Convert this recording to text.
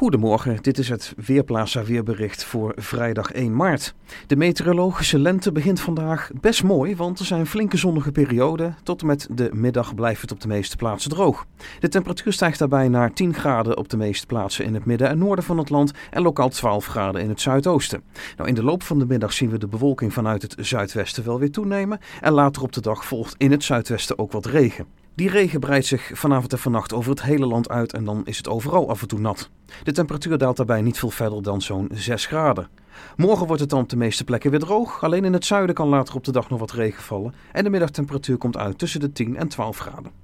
Goedemorgen, dit is het Weerplaza weerbericht voor vrijdag 1 maart. De meteorologische lente begint vandaag best mooi, want er zijn flinke zonnige perioden. Tot en met de middag blijft het op de meeste plaatsen droog. De temperatuur stijgt daarbij naar 10 graden op de meeste plaatsen in het midden en noorden van het land en lokaal 12 graden in het zuidoosten. Nou, in de loop van de middag zien we de bewolking vanuit het zuidwesten wel weer toenemen en later op de dag volgt in het zuidwesten ook wat regen. Die regen breidt zich vanavond en vannacht over het hele land uit en dan is het overal af en toe nat. De temperatuur daalt daarbij niet veel verder dan zo'n 6 graden. Morgen wordt het dan op de meeste plekken weer droog. Alleen in het zuiden kan later op de dag nog wat regen vallen. En de middagtemperatuur komt uit tussen de 10 en 12 graden.